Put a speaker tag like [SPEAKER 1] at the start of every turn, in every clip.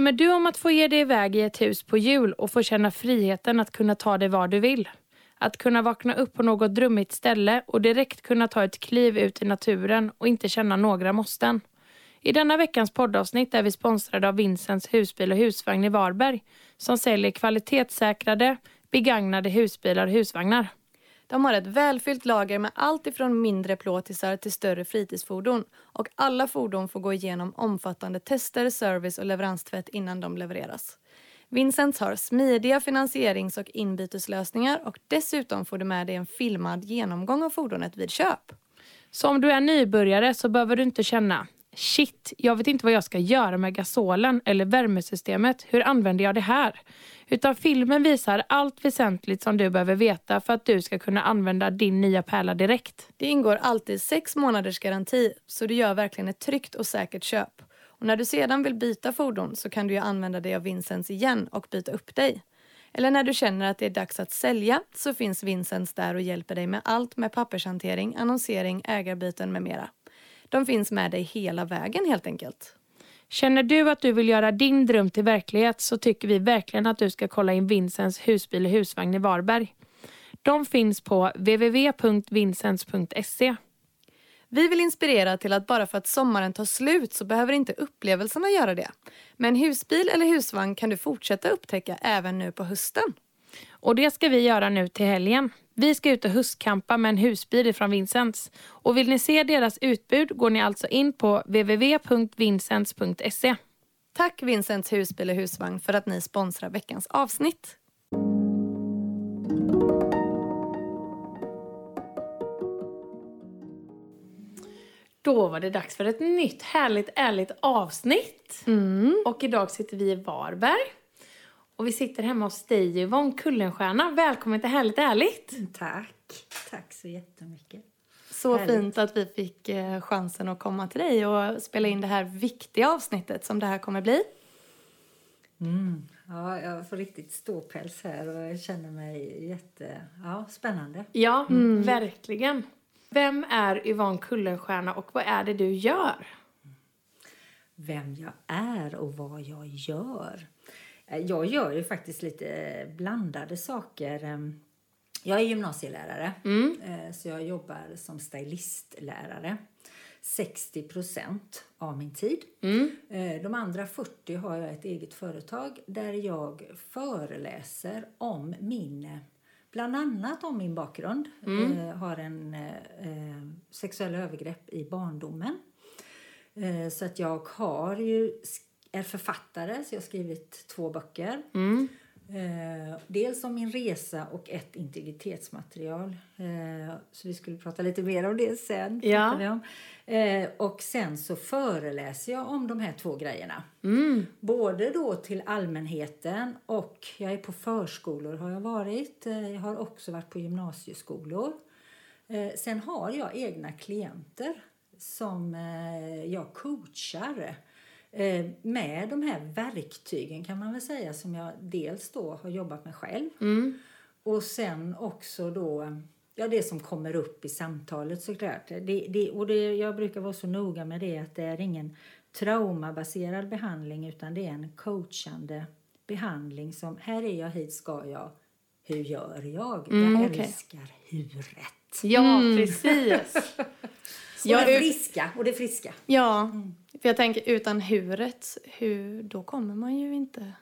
[SPEAKER 1] Drömmer du om att få ge dig iväg i ett hus på jul och få känna friheten att kunna ta dig var du vill? Att kunna vakna upp på något drömmigt ställe och direkt kunna ta ett kliv ut i naturen och inte känna några måsten. I denna veckans poddavsnitt är vi sponsrade av Vincents husbil och husvagn i Varberg som säljer kvalitetssäkrade, begagnade husbilar och husvagnar.
[SPEAKER 2] De har ett välfyllt lager med allt ifrån mindre plåtisar till större fritidsfordon och alla fordon får gå igenom omfattande tester, service och leveranstvätt innan de levereras. Vincents har smidiga finansierings och inbyteslösningar och dessutom får du med dig en filmad genomgång av fordonet vid köp.
[SPEAKER 1] Så om du är nybörjare så behöver du inte känna Shit, jag vet inte vad jag ska göra med gasolen eller värmesystemet. Hur använder jag det här? Utan filmen visar allt väsentligt som du behöver veta för att du ska kunna använda din nya pärla direkt.
[SPEAKER 2] Det ingår alltid sex månaders garanti så du gör verkligen ett tryggt och säkert köp. Och när du sedan vill byta fordon så kan du ju använda dig av Vincents igen och byta upp dig. Eller när du känner att det är dags att sälja så finns Vincents där och hjälper dig med allt med pappershantering, annonsering, ägarbyten med mera. De finns med dig hela vägen helt enkelt.
[SPEAKER 1] Känner du att du vill göra din dröm till verklighet så tycker vi verkligen att du ska kolla in Vincents husbil och husvagn i Varberg. De finns på www.vincents.se.
[SPEAKER 2] Vi vill inspirera till att bara för att sommaren tar slut så behöver inte upplevelserna göra det. Med en husbil eller husvagn kan du fortsätta upptäcka även nu på hösten.
[SPEAKER 1] Och det ska vi göra nu till helgen. Vi ska ut och höstkampa med en husbil från Vincents. Och vill ni se deras utbud går ni alltså in på www.vincents.se.
[SPEAKER 2] Tack Vincents husbil och husvagn för att ni sponsrar veckans avsnitt.
[SPEAKER 1] Då var det dags för ett nytt härligt ärligt avsnitt.
[SPEAKER 2] Mm.
[SPEAKER 1] Och idag sitter vi i Varberg. Och vi sitter hemma hos dig Yvonne Kullenstierna. Välkommen till Härligt ärligt.
[SPEAKER 3] Tack. Tack så jättemycket.
[SPEAKER 2] Så
[SPEAKER 3] Härligt.
[SPEAKER 2] fint att vi fick eh, chansen att komma till dig och spela in det här viktiga avsnittet som det här kommer bli.
[SPEAKER 3] Mm. Ja, jag får riktigt ståpäls här och jag känner mig jätte... Ja, spännande.
[SPEAKER 1] Ja, verkligen. Vem är Yvonne Kullenstierna och vad är det du gör?
[SPEAKER 3] Vem jag är och vad jag gör. Eh, Jag gör ju faktiskt lite blandade saker. Ehm, Jag är gymnasielärare, eh, så jag jobbar som stylistlärare. 60 procent av min tid. Eh, De andra 40 har jag ett eget företag där jag föreläser om min, eh, bland annat om min bakgrund. Eh, Har en eh, eh, sexuella övergrepp i barndomen. Eh, Så att jag har ju, är författare, så jag har skrivit två böcker. Eh, dels om min resa och ett integritetsmaterial. Eh, så vi skulle prata lite mer om det sen.
[SPEAKER 1] Ja.
[SPEAKER 3] Eh, och sen så föreläser jag om de här två grejerna. Både då till allmänheten och jag är på förskolor har jag varit. Eh, Jag har också varit på gymnasieskolor. Eh, Sen har jag egna klienter som eh, jag coachar med de här verktygen kan man väl säga som jag dels då har jobbat med själv och sen också då ja, det som kommer upp i samtalet såklart. Det, det, och det, jag brukar vara så noga med det att det är ingen traumabaserad behandling utan det är en coachande behandling som här är jag, hit ska jag, hur gör jag? jag
[SPEAKER 2] okej.
[SPEAKER 3] älskar huret.
[SPEAKER 1] Ja, precis.
[SPEAKER 3] Och
[SPEAKER 2] Jag
[SPEAKER 3] det
[SPEAKER 2] är-
[SPEAKER 3] friska. Och det friska.
[SPEAKER 2] Ja, för jag tänker utan huret, hur, då kommer man ju inte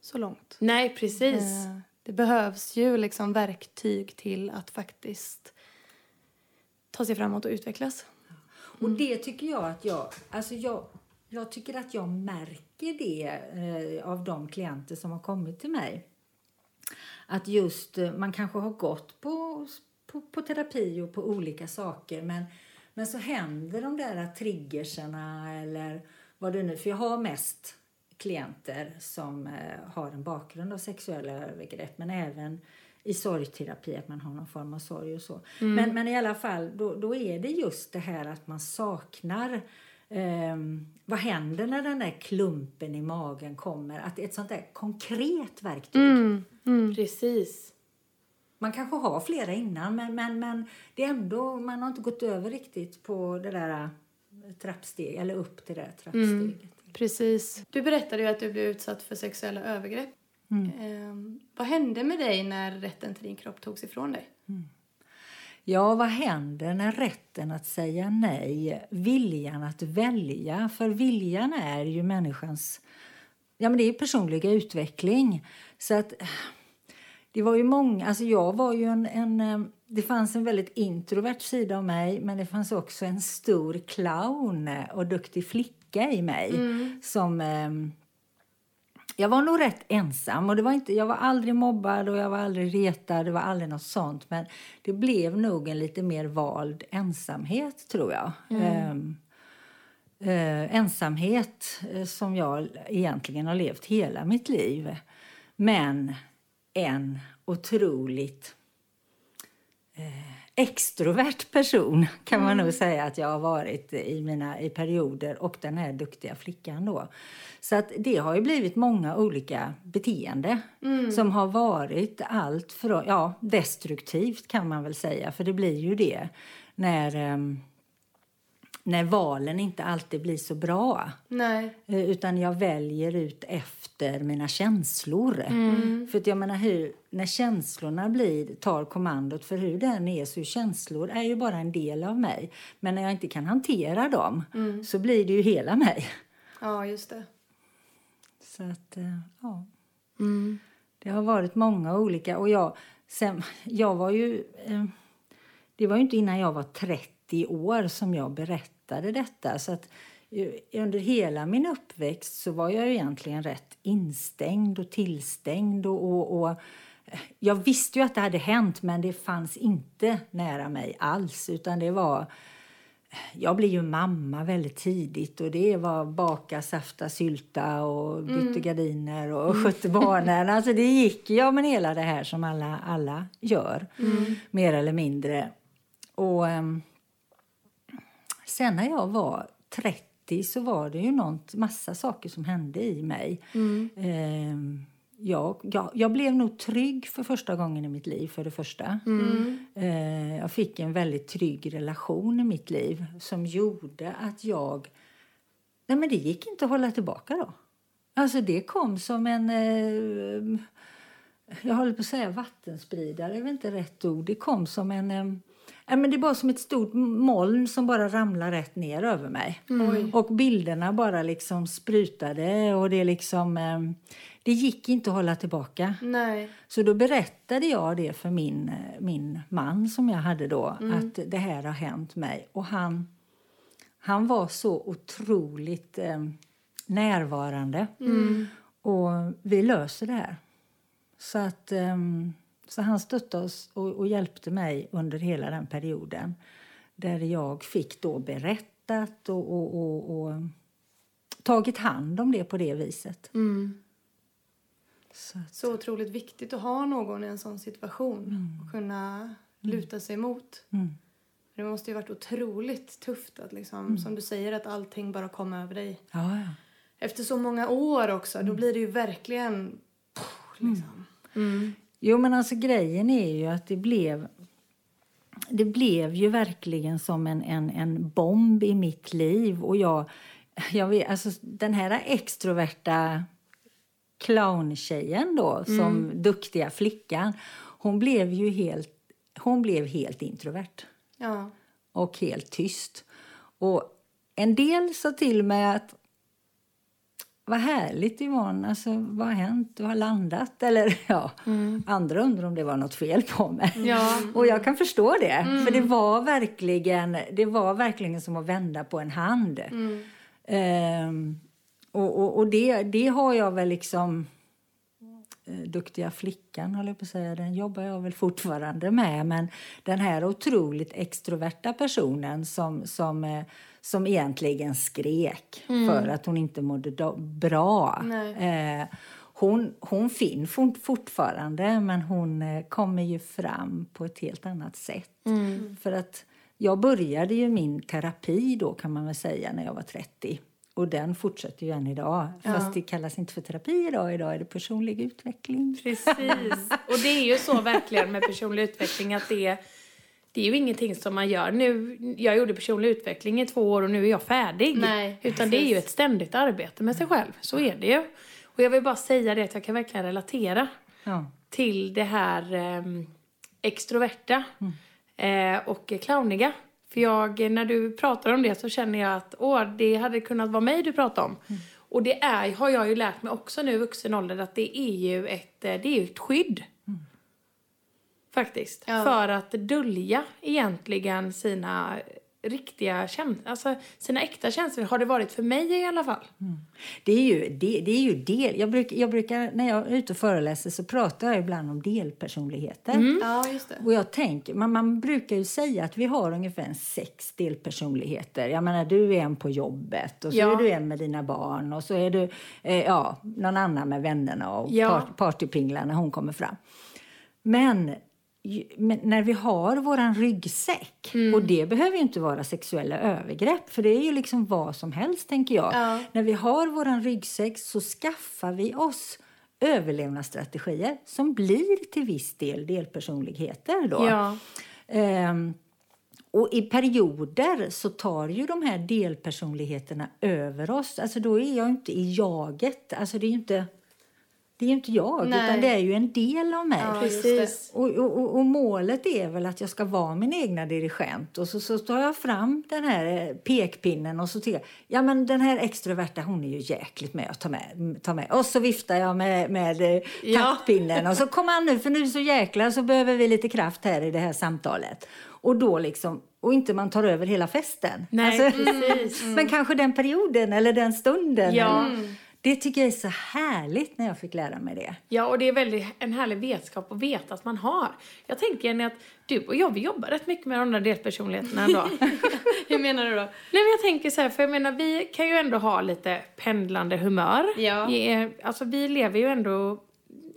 [SPEAKER 2] så långt.
[SPEAKER 1] Nej, precis.
[SPEAKER 2] Eh, Det behövs ju liksom verktyg till att faktiskt ta sig framåt och utvecklas.
[SPEAKER 3] Och det tycker jag att jag, alltså jag, jag tycker att jag märker det eh, av de klienter som har kommit till mig. att just eh, man kanske har gått på, på, på terapi och på olika saker men, men så händer de där triggerserna eller vad det nu För jag har mest klienter som eh, har en bakgrund av sexuella övergrepp men även i sorgterapi, att man har någon form av sorg och så. Mm. Men, men i alla fall, då, då är det just det här att man saknar eh, vad händer när den där klumpen i magen kommer? Att ett sånt där konkret verktyg.
[SPEAKER 1] Mm. Mm. Precis.
[SPEAKER 3] Man kanske har flera innan men, men, men det är ändå, man har inte gått över riktigt på det där äh, trappsteg eller upp till det där trappsteget. Mm.
[SPEAKER 2] Precis. Du berättade ju att du blev utsatt för sexuella övergrepp. Mm. Eh, vad hände med dig när rätten till din kropp togs ifrån dig? Mm.
[SPEAKER 3] Ja, vad händer när rätten att säga nej, viljan att välja, för viljan är ju människans ja, men det är personliga utveckling. Så att det var ju många, alltså jag var ju en, en, eh, det fanns en väldigt introvert sida av mig men det fanns också en stor clown och duktig flicka i mig mm. som eh, jag var nog rätt ensam. och det var inte, Jag var aldrig mobbad och jag var aldrig retad. Det var aldrig något sånt. Men det blev nog en lite mer vald ensamhet, tror jag. Mm. Eh, eh, ensamhet eh, som jag egentligen har levt hela mitt liv. Men en otroligt eh, extrovert person kan man mm. nog säga att jag har varit i mina i perioder och den här duktiga flickan då. Så att det har ju blivit många olika beteende mm. som har varit allt för ja, destruktivt kan man väl säga för det blir ju det när um, när valen inte alltid blir så bra.
[SPEAKER 2] Nej.
[SPEAKER 3] Eh, utan jag väljer ut efter mina känslor. Mm. För att jag menar hur, när känslorna blir, tar kommandot för hur den är så känslor är ju bara en del av mig. Men när jag inte kan hantera dem mm. så blir det ju hela mig.
[SPEAKER 2] Ja, just det.
[SPEAKER 3] Så att, eh, ja. Mm. Det har varit många olika och jag, sen, jag var ju, eh, det var ju inte innan jag var 30 30 år som jag berättade detta. Så att eh, under hela min uppväxt så var jag egentligen rätt instängd och tillstängd. Och, och, och, eh, jag visste ju att det hade hänt, men det fanns inte nära mig alls. Utan det var... Jag blev ju mamma väldigt tidigt och det var baka, safta, sylta och bytte mm. gardiner och mm. skötte barnen. Alltså det gick ja men hela det här som alla, alla gör, mm. mer eller mindre. Och um, Sen när jag var 30 så var det ju något, massa saker som hände i mig. Mm. Eh, jag, jag, jag, blev nog trygg för första gången i mitt liv. för det första. Mm. Eh, jag fick en väldigt trygg relation i mitt liv som gjorde att jag... Nej men Det gick inte att hålla tillbaka då. Alltså Det kom som en... Eh, jag håller på att säga vattenspridare, det är inte rätt ord. Det kom som en... Men det är bara som ett stort moln som bara ramlar rätt ner över mig. Mm. Och bilderna bara liksom sprutade och det liksom... Eh, det gick inte att hålla tillbaka.
[SPEAKER 2] Nej.
[SPEAKER 3] Så då berättade jag det för min, eh, min man som jag hade då. Mm. Att det här har hänt mig. Och han, han var så otroligt eh, närvarande. Mm. Och vi löser det här. Så att... Eh, så han stöttade oss och, och, hjälpte mig under hela den perioden där jag fick då berättat och, och, och, och tagit hand om det på det viset.
[SPEAKER 2] Mm. Så, att... så otroligt viktigt att ha någon i en sån situation mm. och kunna mm. luta sig emot. Mm. Det måste ju varit otroligt tufft att liksom, mm. som du säger, att allting bara kom över dig.
[SPEAKER 3] Ja, ja.
[SPEAKER 2] Efter så många år också, då mm. blir det ju verkligen... Liksom.
[SPEAKER 3] Mm. Jo, men alltså grejen är ju att det blev det blev ju verkligen som en, en, en bomb i mitt liv. Och jag, jag vet, alltså, den här extroverta clowntjejen då, mm. som duktiga flickan, hon blev ju helt, hon blev helt introvert.
[SPEAKER 2] Ja.
[SPEAKER 3] Och helt tyst. Och en del sa till mig att vad härligt Yvonne, alltså, vad har hänt? Du har landat. Eller ja, mm. andra undrar om det var något fel på mig.
[SPEAKER 2] Ja.
[SPEAKER 3] Och jag kan förstå det. Mm. För det var verkligen, det var verkligen som att vända på en hand. Mm. Um, och och, och det, det har jag väl liksom duktiga flickan, håller jag på att säga, den jobbar jag väl fortfarande med. Men den här otroligt extroverta personen som, som, eh, som egentligen skrek för att hon inte mådde bra. Eh, hon, hon finns fort- fortfarande, men hon eh, kommer ju fram på ett helt annat sätt. För att jag började ju min terapi då kan man väl säga när jag var 30. Och den fortsätter ju än idag. Fast det kallas inte för terapi idag. Idag är det personlig utveckling.
[SPEAKER 1] Precis. Och det är ju så verkligen med personlig utveckling att det, det är ju ingenting som man gör. Nu, jag gjorde personlig utveckling i två år och nu är jag färdig.
[SPEAKER 2] Nej,
[SPEAKER 1] Utan det är ju ett ständigt arbete med sig själv. Så är det ju. Och jag vill bara säga det att jag kan verkligen relatera
[SPEAKER 3] Ja.
[SPEAKER 1] till det här eh, extroverta eh, och clowniga. För jag, när du pratar om det så känner jag att åh, det hade kunnat vara mig du pratar om. Och det är, har jag ju lärt mig också nu i vuxen ålder att det är ju ett, eh, det är ett skydd. Faktiskt.
[SPEAKER 2] Ja.
[SPEAKER 1] För att dölja egentligen sina riktiga känslor, alltså sina äkta känslor har det varit för mig i alla fall.
[SPEAKER 3] Det är ju, det, det är ju del. Jag, bruk, jag brukar, när jag är ute och föreläser så pratar jag ibland om delpersonligheter.
[SPEAKER 2] Ja, just det.
[SPEAKER 3] Och jag tänker, man, man brukar ju säga att vi har ungefär en sex delpersonligheter. Jag menar, du är en på jobbet och så
[SPEAKER 1] Ja.
[SPEAKER 3] är du en med dina barn och så är du eh, ja, någon annan med vännerna och
[SPEAKER 1] Ja.
[SPEAKER 3] part, partypinglar när hon kommer fram. Men när vi har våran ryggsäck,
[SPEAKER 1] Mm.
[SPEAKER 3] och det behöver ju inte vara sexuella övergrepp, för det är ju liksom vad som helst tänker jag.
[SPEAKER 2] Ja.
[SPEAKER 3] När vi har våran ryggsäck så skaffar vi oss överlevnadsstrategier som blir till viss del delpersonligheter. Då.
[SPEAKER 1] Ja.
[SPEAKER 3] Ehm, och i perioder så tar ju de här delpersonligheterna över oss. Alltså då är jag inte i jaget. Alltså det är ju inte, det är ju inte jag,
[SPEAKER 2] Nej.
[SPEAKER 3] utan det är ju en del av mig.
[SPEAKER 2] Ja,
[SPEAKER 1] Precis.
[SPEAKER 3] Och, och, och- målet är väl att jag ska vara min egna dirigent. Och så, så tar jag fram den här eh, pekpinnen och så tycker jag, ja men den här extroverta hon är ju jäkligt med att ta med. Ta med. Och så viftar jag med, med eh,
[SPEAKER 1] Ja.
[SPEAKER 3] taktpinnen och så kom han nu för nu så jäklar så behöver vi lite kraft här i det här samtalet. Och då liksom, och inte man tar över hela festen.
[SPEAKER 1] Nej,
[SPEAKER 3] Alltså,
[SPEAKER 1] precis.
[SPEAKER 3] Men kanske den perioden eller den stunden.
[SPEAKER 1] Ja.
[SPEAKER 3] eller- Det tycker jag är så härligt när jag fick lära mig det.
[SPEAKER 1] Ja, och det är väldigt en härlig vetskap att veta att man har. Jag tänker Jenny att du och jag, vi jobbar rätt mycket med de där delpersonligheterna ändå.
[SPEAKER 2] Hur menar du då?
[SPEAKER 1] Nej men jag tänker så här, för jag menar vi kan ju ändå ha lite pendlande humör.
[SPEAKER 2] Ja.
[SPEAKER 1] Vi, alltså vi lever ju ändå,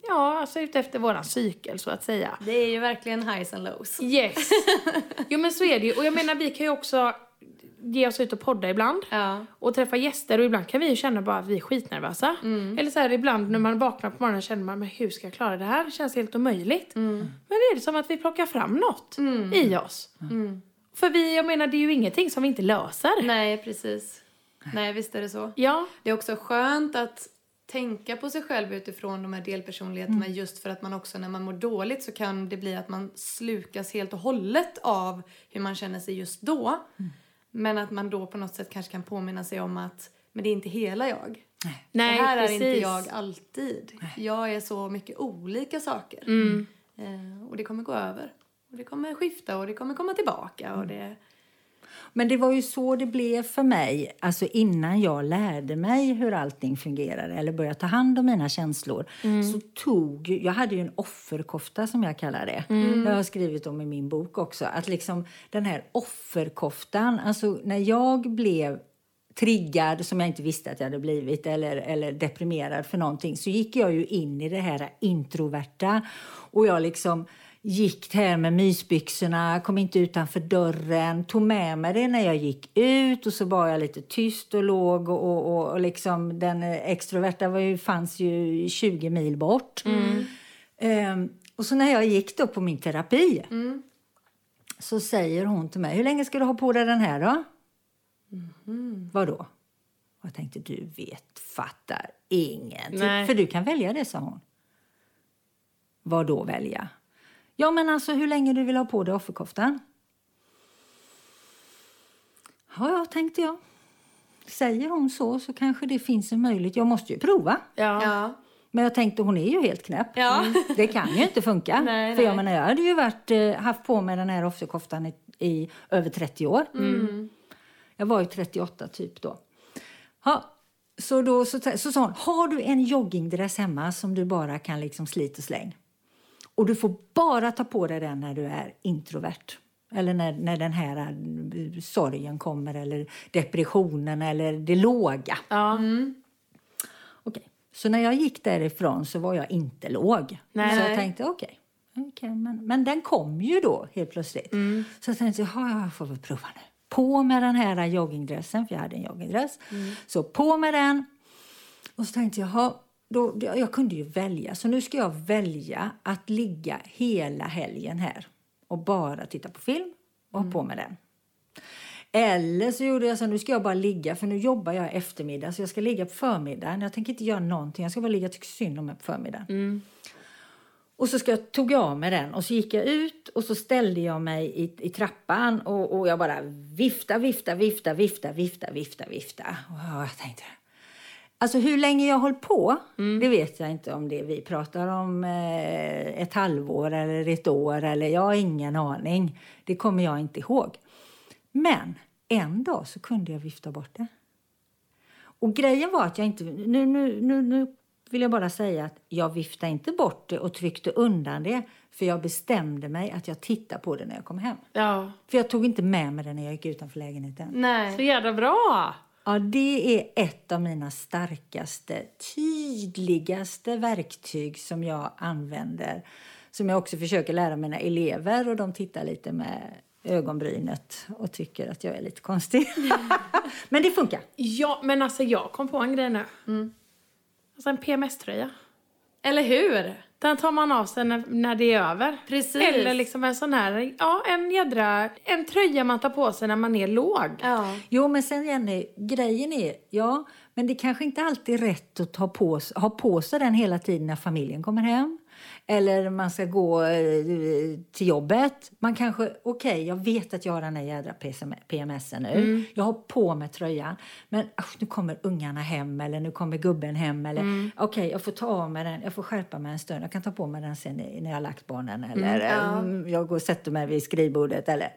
[SPEAKER 1] ja alltså utefter våran cykel så att säga.
[SPEAKER 2] Det är ju verkligen highs and lows.
[SPEAKER 1] Yes. Jo men så är det ju. Och jag menar vi kan ju också ge oss ut och podda ibland.
[SPEAKER 2] Ja.
[SPEAKER 1] Och träffa gäster och ibland kan vi känna bara att vi är skitnervösa. Eller så här ibland när man vaknar på morgonen känner man men hur ska jag klara det här? Det känns helt omöjligt. Men det är det som att vi plockar fram något i oss. För vi, jag menar det är ju ingenting som vi inte löser.
[SPEAKER 2] Nej, precis. Nej, visst är det så.
[SPEAKER 1] Ja.
[SPEAKER 2] Det är också skönt att tänka på sig själv utifrån de här delpersonligheterna just för att man också när man mår dåligt så kan det bli att man slukas helt och hållet av hur man känner sig just då. Men att man då på något sätt kanske kan påminna sig om att men det är inte hela jag.
[SPEAKER 1] Nej,
[SPEAKER 2] det här
[SPEAKER 1] precis.
[SPEAKER 2] är inte jag alltid. Jag är så mycket olika saker.
[SPEAKER 1] Mm.
[SPEAKER 2] Eh, och det kommer gå över. Och det kommer skifta och det kommer komma tillbaka. Och det...
[SPEAKER 3] Men det var ju så det blev för mig, alltså innan jag lärde mig hur allting fungerar eller började ta hand om mina känslor. Så tog, jag hade ju en offerkofta som jag kallar det. Det har jag skrivit om i min bok också. Att liksom den här offerkoftan, alltså när jag blev triggad som jag inte visste att jag hade blivit eller, eller deprimerad för någonting så gick jag ju in i det här introverta och jag liksom gick här med mysbyxorna, kom inte utanför dörren, tog med mig det när jag gick ut och så var jag lite tyst och låg och, och, och, liksom den extroverta var ju, fanns ju 20 mil bort. Ehm, och så när jag gick då på min terapi så säger hon till mig, hur länge ska du ha på dig den här då? Vadå? Och jag tänkte, du vet, fattar ingenting. För du kan välja det, sa hon. Vad då välja? Ja, men alltså hur länge du vill ha på dig offerkoftan. Ja, ja, tänkte jag. Säger hon så så kanske det finns en möjlighet. Jag måste ju prova.
[SPEAKER 1] Ja.
[SPEAKER 2] Ja.
[SPEAKER 3] Men jag tänkte hon är ju helt knäpp.
[SPEAKER 2] Ja.
[SPEAKER 3] Det kan ju inte funka.
[SPEAKER 2] Nej,
[SPEAKER 3] För jag menar, jag hade ju varit, eh, haft på mig den här offerkoftan i, i över 30 år.
[SPEAKER 2] Mm.
[SPEAKER 3] Jag var ju 38 typ då. Ja, så då så, så sa hon, har du en joggingdress hemma som du bara kan liksom slit och släng? Och du får bara ta på dig den när du är introvert. Eller när, när den här eh, sorgen kommer, eller depressionen, eller det låga.
[SPEAKER 1] Ja.
[SPEAKER 3] Okej. Så när jag gick därifrån så var jag inte låg.
[SPEAKER 1] Nej.
[SPEAKER 3] så jag tänkte okej. okej, men, men den kom ju då helt plötsligt.
[SPEAKER 1] Mm.
[SPEAKER 3] Så jag tänkte jaha, jag får väl prova nu. På med den här joggingdressen, för jag hade en joggingdress.
[SPEAKER 1] Mm.
[SPEAKER 3] Så på med den. Och så tänkte jag, då, jag kunde ju välja. Så nu ska jag välja att ligga hela helgen här och bara titta på film och ha på mig den. Eller så gjorde jag så nu ska jag bara ligga för nu jobbar jag eftermiddag så jag ska ligga på förmiddagen. Jag tänker inte göra någonting, jag ska bara ligga och tycka synd om mig på förmiddagen. Och så ska jag, tog jag av mig den och så gick jag ut och så ställde jag mig i, i trappan och, och jag bara vifta, vifta, vifta, vifta, vifta, vifta, vifta. Och jag tänkte, Alltså hur länge jag höll på, det vet jag inte om det vi pratar om eh, ett halvår eller ett år eller jag har ingen aning. Det kommer jag inte ihåg. Men en dag så kunde jag vifta bort det. Och grejen var att jag inte, nu, nu, nu, nu vill jag bara säga att jag viftade inte bort det och tryckte undan det. För jag bestämde mig att jag tittar på det när jag kom hem.
[SPEAKER 1] ja.
[SPEAKER 3] För jag tog inte med mig det när jag gick utanför lägenheten.
[SPEAKER 2] Nej.
[SPEAKER 1] Så jävla bra!
[SPEAKER 3] Ja, det är ett av mina starkaste, tydligaste verktyg som jag använder. Som jag också försöker lära mina elever och de tittar lite med ögonbrynet och tycker att jag är lite konstig. Men det funkar.
[SPEAKER 1] Ja, men alltså jag kom på en grej nu. Alltså en PMS-tröja.
[SPEAKER 2] Eller hur?
[SPEAKER 1] Den tar man av sig när, när det är över.
[SPEAKER 2] Precis.
[SPEAKER 1] Eller liksom en sån här, ja en jädra, en tröja man tar på sig när man är låg.
[SPEAKER 2] Ja.
[SPEAKER 3] Jo, men sen Jenny, grejen är, ja, men det kanske inte alltid är rätt att ta på, ha på sig den hela tiden när familjen kommer hem. Eller man ska gå eh, till jobbet. Man kanske, okej, jag vet att jag har den här jädra PMSen nu. Jag har på mig tröjan. Men usch, nu kommer ungarna hem eller nu kommer gubben hem. Eller okej, jag får ta av mig den. Jag får skärpa mig en stund. Jag kan ta på mig den sen när jag har lagt barnen. Eller mm, jag går och sätter mig vid skrivbordet. Eller,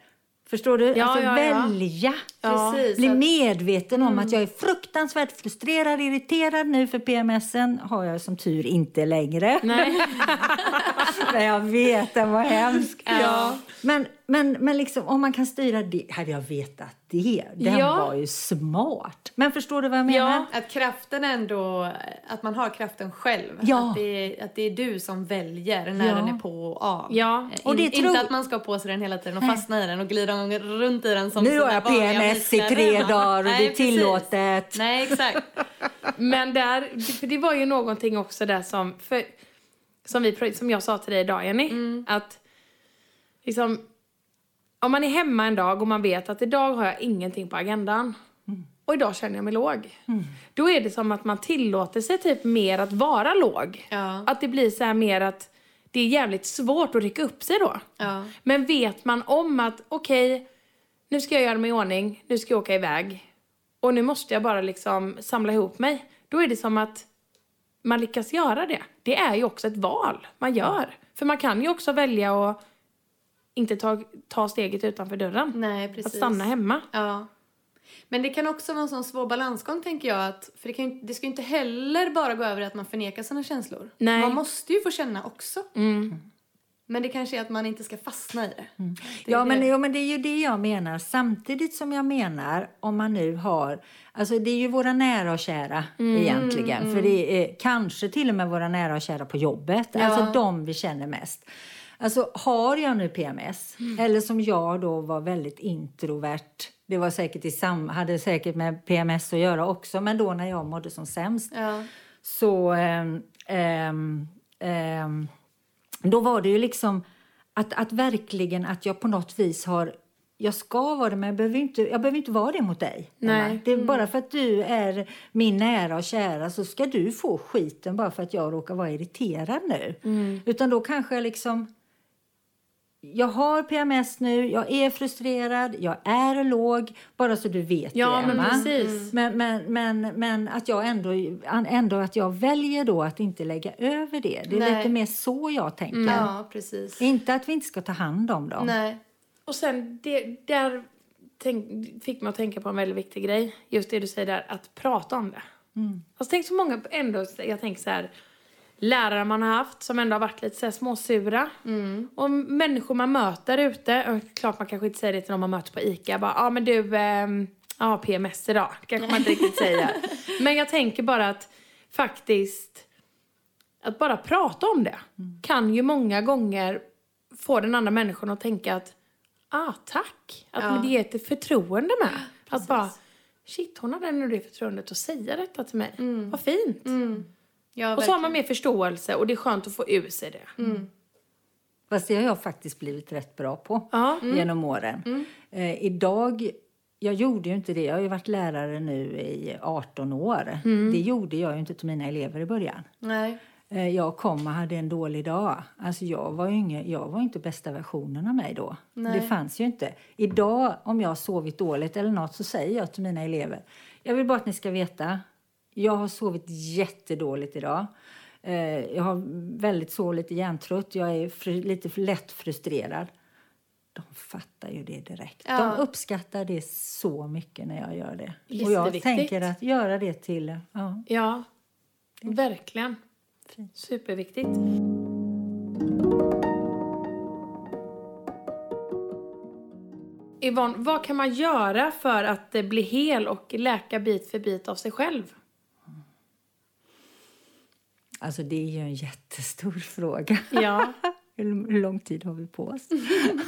[SPEAKER 3] förstår du?
[SPEAKER 1] Ja,
[SPEAKER 3] alltså
[SPEAKER 1] ja, ja.
[SPEAKER 3] välja.
[SPEAKER 2] Precis.
[SPEAKER 3] Bli medveten om att jag är fruktansvärt frustrerad, irriterad nu för PMSen har jag som tur inte längre.
[SPEAKER 1] Nej.
[SPEAKER 3] Men jag vet, den var hemsk.
[SPEAKER 1] Ja.
[SPEAKER 3] Men, men, men liksom, om man kan styra det, hade jag vetat det. Den
[SPEAKER 1] Ja.
[SPEAKER 3] var ju smart. Men förstår du vad jag menar?
[SPEAKER 1] Ja.
[SPEAKER 2] Att kraften ändå, att man har kraften själv.
[SPEAKER 3] Ja.
[SPEAKER 2] Att, det är, att det är du som väljer när
[SPEAKER 3] Ja.
[SPEAKER 2] den är på och av.
[SPEAKER 1] Ja.
[SPEAKER 3] Och det
[SPEAKER 2] In,
[SPEAKER 3] tror-
[SPEAKER 2] Inte att man ska ha på sig den hela tiden och fastna i den och glida runt i den som
[SPEAKER 3] Nu har jag PMS i tre dagar och det
[SPEAKER 2] Nej,
[SPEAKER 3] är
[SPEAKER 2] precis.
[SPEAKER 3] tillåtet.
[SPEAKER 2] Nej, exakt.
[SPEAKER 1] Men där, för det var ju någonting också där som, för, som, vi, som jag sa till dig idag Jenny, att liksom, om man är hemma en dag och man vet att idag har jag ingenting på agendan och idag känner jag mig låg. Då är det som att man tillåter sig typ mer att vara låg.
[SPEAKER 2] Ja.
[SPEAKER 1] Att det blir så här mer att det är jävligt svårt att rycka upp sig då.
[SPEAKER 2] Ja.
[SPEAKER 1] Men vet man om att okej, nu ska jag göra mig i ordning, nu ska jag åka iväg och nu måste jag bara liksom samla ihop mig. Då är det som att man lyckas göra det. Det är ju också ett val man gör. För man kan ju också välja att inte ta, ta steget utanför dörren.
[SPEAKER 2] Nej, precis.
[SPEAKER 1] Att stanna hemma.
[SPEAKER 2] Ja. Men det kan också vara en sån svår balansgång tänker jag. Att, för det, kan, det ska ju inte heller bara gå över att man förnekar sina känslor.
[SPEAKER 1] Nej.
[SPEAKER 2] Man måste ju få känna också.
[SPEAKER 1] Mm.
[SPEAKER 2] Men det kanske är att man inte ska fastna i det. det är
[SPEAKER 3] Ja men,
[SPEAKER 2] det.
[SPEAKER 3] ja, men det är ju det jag menar. Samtidigt som jag menar om man nu har... Alltså det är ju våra nära och kära egentligen. För det är kanske till och med våra nära och kära på jobbet. Alltså de vi känner mest. Alltså har jag nu PMS, eller som jag då var väldigt introvert. Det var säkert i sam, hade säkert med PMS att göra också. Men då när jag mådde som sämst
[SPEAKER 2] Ja.
[SPEAKER 3] så ehm, ehm, ehm, då var det ju liksom att, att verkligen att jag på något vis har jag ska vara det, men jag behöver inte, jag behöver inte vara det mot dig.
[SPEAKER 1] Nej.
[SPEAKER 3] Det är bara för att du är min nära och kära så ska du få skiten bara för att jag råkar vara irriterad nu. Utan då kanske jag liksom... Jag har PMS nu, jag är frustrerad, jag är låg, bara så du vet
[SPEAKER 1] Ja,
[SPEAKER 3] det,
[SPEAKER 1] men precis.
[SPEAKER 3] Men, men, men, men att jag ändå, ändå att jag väljer då att inte lägga över det. Det är
[SPEAKER 2] Nej.
[SPEAKER 3] lite mer så jag tänker.
[SPEAKER 2] ja, precis.
[SPEAKER 3] Inte att vi inte ska ta hand om dem.
[SPEAKER 2] Nej.
[SPEAKER 1] Och sen, det, där tänk, fick mig att tänka på en väldigt viktig grej. Just det du säger där, att prata om det. Alltså, tänk så många ändå, jag tänker så här, lärare man har haft som ändå har varit lite så småsura. Och människor man möter ute, och klart man kanske inte säger det till någon man möter på ICA, bara, ja ah, men du, ehm, ja PMS idag, kanske man inte riktigt säger. Men jag tänker bara att faktiskt, att bara prata om det kan ju många gånger få den andra människan att tänka att, ah tack, att
[SPEAKER 2] Ja.
[SPEAKER 1] det ger ett förtroende med. Att bara, shit hon hade nu det förtroendet att säga detta till mig. Vad fint.
[SPEAKER 2] Ja,
[SPEAKER 1] Och så har man mer förståelse och det är skönt att få ur sig det.
[SPEAKER 3] Fast det har jag faktiskt blivit rätt bra på
[SPEAKER 1] Ja.
[SPEAKER 3] genom åren. Eh, idag, jag gjorde ju inte det. Jag har ju varit lärare nu i 18 år. Det gjorde jag ju inte till mina elever i början.
[SPEAKER 2] Nej.
[SPEAKER 3] Eh, jag kom och hade en dålig dag. Alltså jag var ju inge, jag var inte bästa versionen av mig då.
[SPEAKER 2] Nej.
[SPEAKER 3] Det fanns ju inte. Idag om jag har sovit dåligt eller något så säger jag till mina elever. Jag vill bara att ni ska veta. Jag har sovit jättedåligt idag. Eh, jag har väldigt så lite hjärntrött. Jag är fru, lite för lätt frustrerad. De fattar ju det direkt.
[SPEAKER 2] Ja.
[SPEAKER 3] De uppskattar det så mycket när jag gör det. Och jag
[SPEAKER 1] Jätteviktigt.
[SPEAKER 3] tänker att göra det till... Ja,
[SPEAKER 1] Ja, verkligen.
[SPEAKER 3] Fint.
[SPEAKER 1] Superviktigt. Yvonne, vad kan man göra för att bli hel och läka bit för bit av sig själv?
[SPEAKER 3] Alltså det är ju en jättestor fråga.
[SPEAKER 1] Ja.
[SPEAKER 3] Hur, lång tid har vi på oss?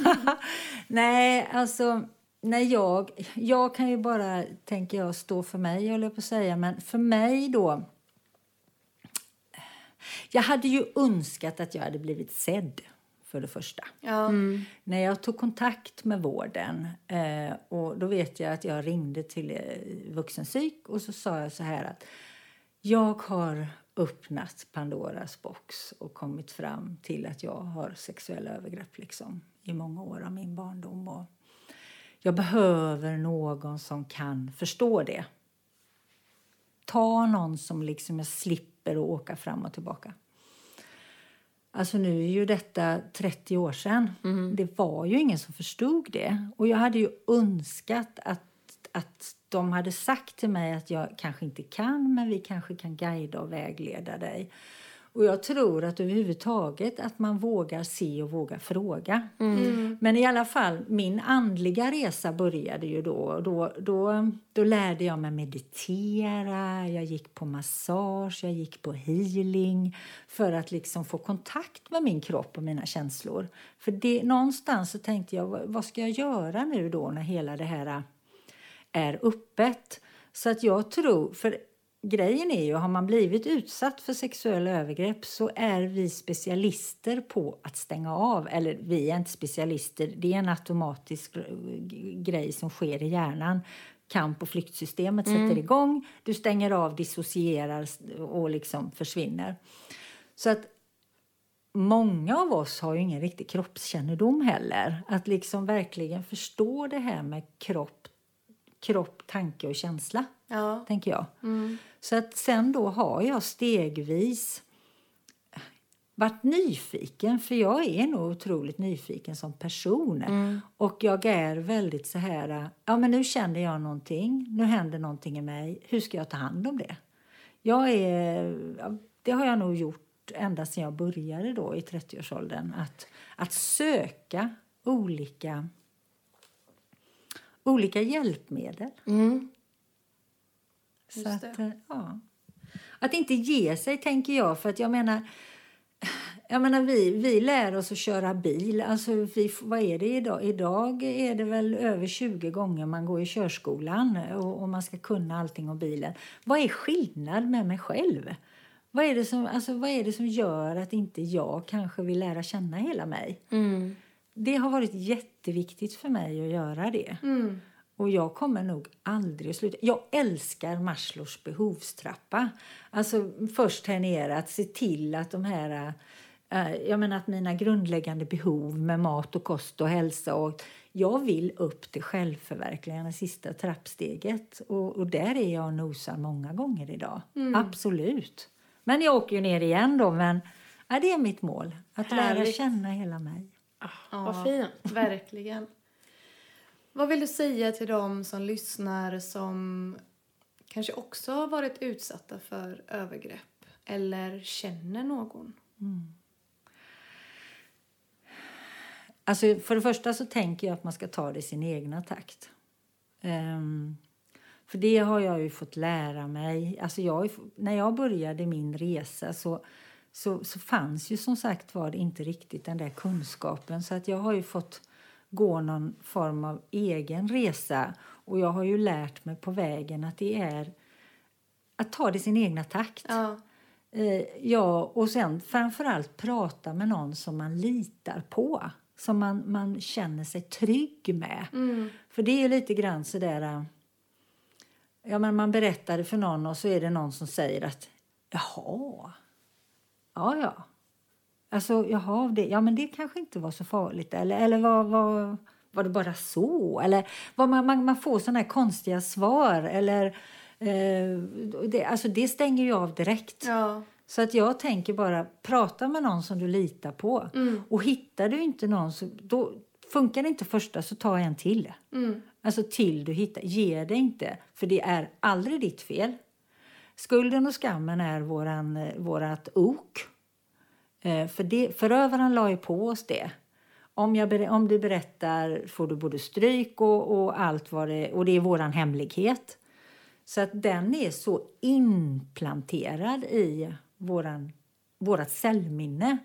[SPEAKER 3] Nej, alltså när jag, jag kan ju bara, tänker jag, stå för mig, höll jag på att säga. Men för mig då, jag hade ju önskat att jag hade blivit sedd, för det första.
[SPEAKER 2] Ja.
[SPEAKER 3] När jag tog kontakt med vården, eh, och då vet jag att jag ringde till eh, vuxenpsyk och så sa jag så här att jag har öppnat Pandoras box och kommit fram till att jag har sexuella övergrepp liksom, i många år av min barndom. Och jag behöver någon som kan förstå det. Ta någon som liksom jag slipper att åka fram och tillbaka. Alltså nu är ju detta 30 år sedan. Det var ju ingen som förstod det. Och jag hade ju önskat att, att de hade sagt till mig att jag kanske inte kan, men vi kanske kan guida och vägleda dig. Och jag tror att överhuvudtaget att man vågar se och vågar fråga. Men i alla fall, min andliga resa började ju då. Då, då. då lärde jag mig meditera, jag gick på massage, jag gick på healing för att liksom få kontakt med min kropp och mina känslor. För det, någonstans så tänkte jag, vad ska jag göra nu då när hela det här är öppet? Så att jag tror, för grejen är ju, har man blivit utsatt för sexuella övergrepp så är vi specialister på att stänga av. Eller vi är inte specialister, det är en automatisk eh, grej som sker i hjärnan. Kamp och flyktsystemet sätter igång, du stänger av, dissocierar och liksom försvinner. Så att många av oss har ju ingen riktig kroppskännedom heller. Att liksom verkligen förstå det här med kropp, kropp tanke och känsla
[SPEAKER 2] Ja.
[SPEAKER 3] tänker jag. Så att sen då har jag stegvis varit nyfiken, för jag är nog otroligt nyfiken som person. Och jag är väldigt så här, ja men nu känner jag någonting, nu händer någonting i mig, hur ska jag ta hand om det? Jag är, det har jag nog gjort ända sedan jag började då i 30-årsåldern, att, att söka olika, olika hjälpmedel. Så
[SPEAKER 2] Just
[SPEAKER 3] att, eh, ja. Att inte ge sig, tänker jag. För att jag menar, jag menar vi, vi lär oss att köra bil. Alltså vi, vad är det idag? Idag är det väl över 20 gånger man går i körskolan och, och man ska kunna allting om bilen. Vad är skillnad med mig själv? Vad är, det som, alltså, vad är det som gör att inte jag kanske vill lära känna hela mig? Det har varit jätteviktigt för mig att göra det. Och jag kommer nog aldrig att sluta. Jag älskar Maslows behovstrappa. Alltså först här nere att se till att de här eh, jag menar att mina grundläggande behov med mat och kost och hälsa och jag vill upp till självförverkligande sista trappsteget och, och där är jag och nosar många gånger idag. Absolut. Men jag åker ju ner igen då men ja, det är mitt mål. Att lära
[SPEAKER 1] Härligt.
[SPEAKER 3] känna hela mig.
[SPEAKER 1] Ah, Vad fint.
[SPEAKER 2] Verkligen. Vad vill du säga till dem som lyssnar som kanske också har varit utsatta för övergrepp eller känner någon?
[SPEAKER 3] Alltså, för det första så tänker jag att man ska ta det i sin egna takt. Ehm, för det har jag ju fått lära mig. Alltså jag, när jag började min resa så, så, så fanns ju som sagt var inte riktigt den där kunskapen. Så att jag har ju fått gå någon form av egen resa. Och jag har ju lärt mig på vägen att det är att ta det i sin egna takt.
[SPEAKER 2] Ja.
[SPEAKER 3] Eh, ja, och sen framförallt prata med någon som man litar på. Som man, man känner sig trygg med. För det är lite grann sådär... eh, Ja, men man berättar det för någon och så är det någon som säger att jaha, ja ja. Alltså jaha, det, ja men det kanske inte var så farligt. Eller, eller var, var, var det bara så? Eller vad man, man, man får såna här konstiga svar. Eller, eh, det, alltså det stänger ju av direkt.
[SPEAKER 2] Ja.
[SPEAKER 3] Så att jag tänker bara, prata med någon som du litar på. Och hittar du inte någon, så, då funkar det inte första så ta en till. Alltså till du hittar. Ge det inte, för det är aldrig ditt fel. Skulden och skammen är våran, eh, vårat ok. Eh, för det, förövaren la ju på oss det. Om, jag, om du berättar får du både stryk och, och allt vad det Och det är våran hemlighet. Så att den är så inplanterad i våran, vårat cellminne.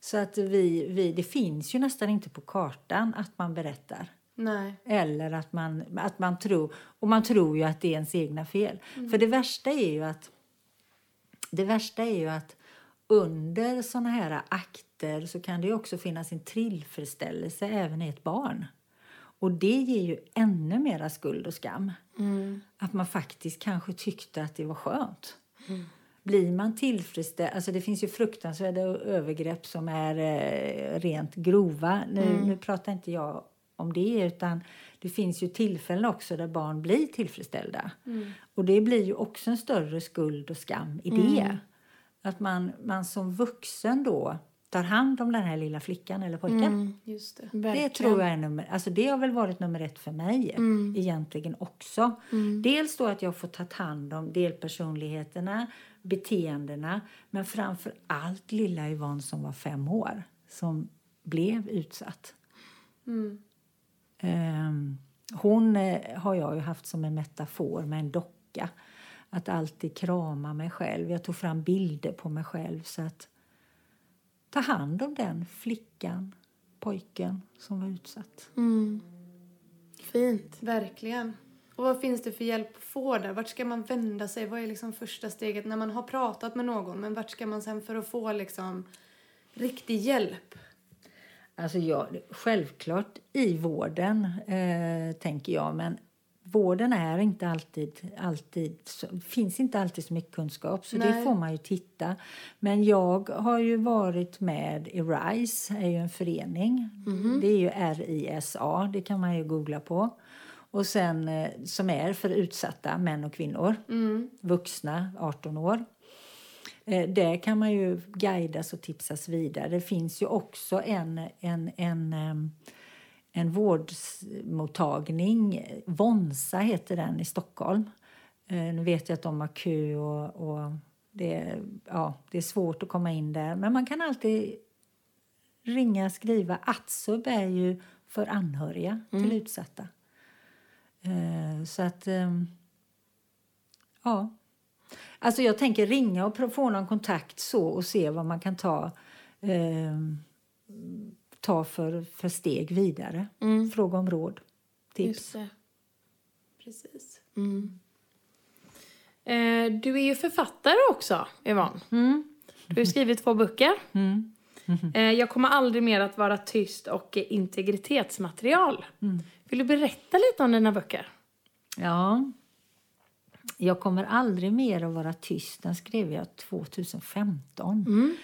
[SPEAKER 3] Så att vi, vi, det finns ju nästan inte på kartan att man berättar.
[SPEAKER 2] Nej.
[SPEAKER 3] Eller att man, att man tror... Och man tror ju att det är ens egna fel. För det värsta är ju att... Det värsta är ju att under såna här akter så kan det ju också finnas en tillfredsställelse även i ett barn. Och det ger ju ännu mera skuld och skam. Att man faktiskt kanske tyckte att det var skönt. Blir man tillfredsställd... Alltså det finns ju fruktansvärda övergrepp som är eh, rent grova. Nu, nu pratar inte jag om det, utan det finns ju tillfällen också där barn blir tillfredsställda. Och det blir ju också en större skuld och skam i det. Att man, man som vuxen då tar hand om den här lilla flickan eller pojken.
[SPEAKER 2] Just det.
[SPEAKER 3] Det tror jag är nummer, alltså det har väl varit nummer ett för mig egentligen också. Dels då att jag får ta hand om delpersonligheterna, beteendena, men framför allt lilla Yvonne som var fem år som blev utsatt. Ehm, hon eh, har jag ju haft som en metafor med en docka. Att alltid krama mig själv. Jag tog fram bilder på mig själv. så att Ta hand om den flickan, pojken som var utsatt.
[SPEAKER 1] Fint.
[SPEAKER 2] Verkligen. Och vad finns det för hjälp att få där? Vart ska man vända sig? Vad är liksom första steget när man har pratat med någon? Men vart ska man sen för att få liksom riktig hjälp?
[SPEAKER 3] Alltså jag, självklart i vården, eh, tänker jag. Men vården är inte alltid, alltid så, finns inte alltid så mycket kunskap. Så det
[SPEAKER 2] Nej.
[SPEAKER 3] får man ju titta. Men jag har ju varit med i RISE, är ju en förening. Det är ju RISA, det kan man ju googla på. Och sen eh, som är för utsatta män och kvinnor, vuxna, 18 år. Eh, Där kan man ju guidas och tipsas vidare. Det finns ju också en, en, en, en vårdmottagning, Vonsa heter den i Stockholm. Eh, Nu vet jag att de har kö och, och det, ja, det är svårt att komma in där. Men man kan alltid ringa, skriva. Atsub är ju för anhöriga till utsatta. Eh, Så att, ja. Alltså jag tänker ringa och få någon kontakt så och se vad man kan ta, eh, ta för, för steg vidare. Fråga om råd, tips.
[SPEAKER 1] Just det.
[SPEAKER 2] Precis.
[SPEAKER 1] Eh, du är ju författare också, Yvonne. Du har skrivit två böcker. Eh, jag kommer aldrig mer att vara tyst och integritetsmaterial. Vill du berätta lite om dina böcker?
[SPEAKER 3] Ja. Jag kommer aldrig mer att vara tyst. Den skrev jag 2015.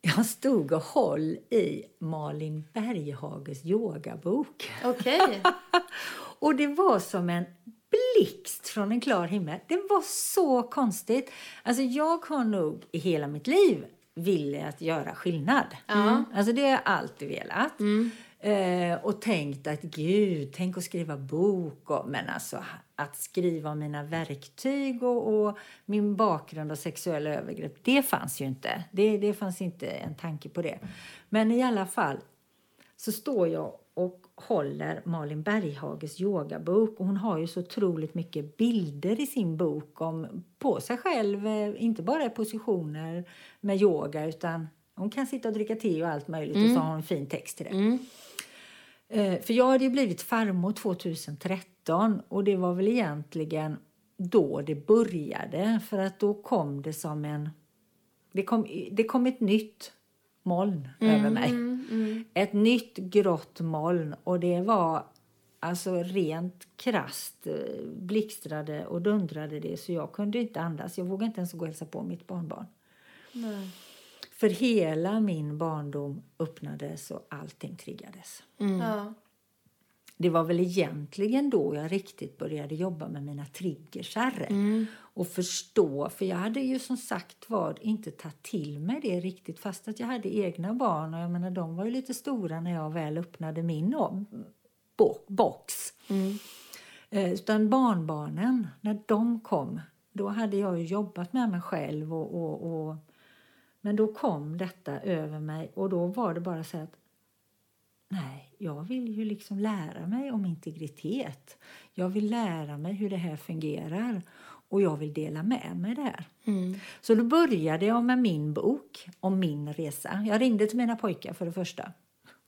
[SPEAKER 3] Jag stod och höll i Malin Berghages yogabok.
[SPEAKER 2] Okej.
[SPEAKER 3] Och det var som en blixt från en klar himmel. Det var så konstigt. Alltså jag har nog i hela mitt liv velat göra skillnad.
[SPEAKER 2] Ja.
[SPEAKER 3] Alltså det har jag alltid velat. Eh, och tänkt att gud, tänk att skriva bok. Och, men alltså att skriva om mina verktyg och, och, min bakgrund och sexuella övergrepp, det fanns ju inte. Det, det fanns inte en tanke på det. Men i alla fall så står jag och håller Malin Berghages yogabok. Och hon har ju så otroligt mycket bilder i sin bok om, på sig själv, eh, inte bara positioner med yoga utan hon kan sitta och dricka te och allt möjligt mm. och så har hon fin text till det. Mm. Eh, för jag hade ju blivit farmor 2013 och det var väl egentligen då det började. För att då kom det som en... Det kom, det kom ett nytt moln mm, över mig. Mm, mm. Ett nytt grått moln och det var alltså rent krast eh, blixtrade och dundrade det så jag kunde inte andas. Jag vågade inte ens gå och hälsa på mitt barnbarn. Nej. För hela min barndom öppnades och allting triggades. Mm. Ja. Det var väl egentligen då jag riktigt började jobba med mina triggersar. Mm. Och förstå, för jag hade ju som sagt var inte tagit till mig det riktigt fast att jag hade egna barn och jag menar de var ju lite stora när jag väl öppnade min box. Mm. Eh, utan barnbarnen, när de kom, då hade jag jobbat med mig själv och, och, och men då kom detta över mig och då var det bara så att nej, jag vill ju liksom lära mig om integritet. Jag vill lära mig hur det här fungerar och jag vill dela med mig det här. Mm. Så då började jag med min bok om min resa. Jag ringde till mina pojkar för det första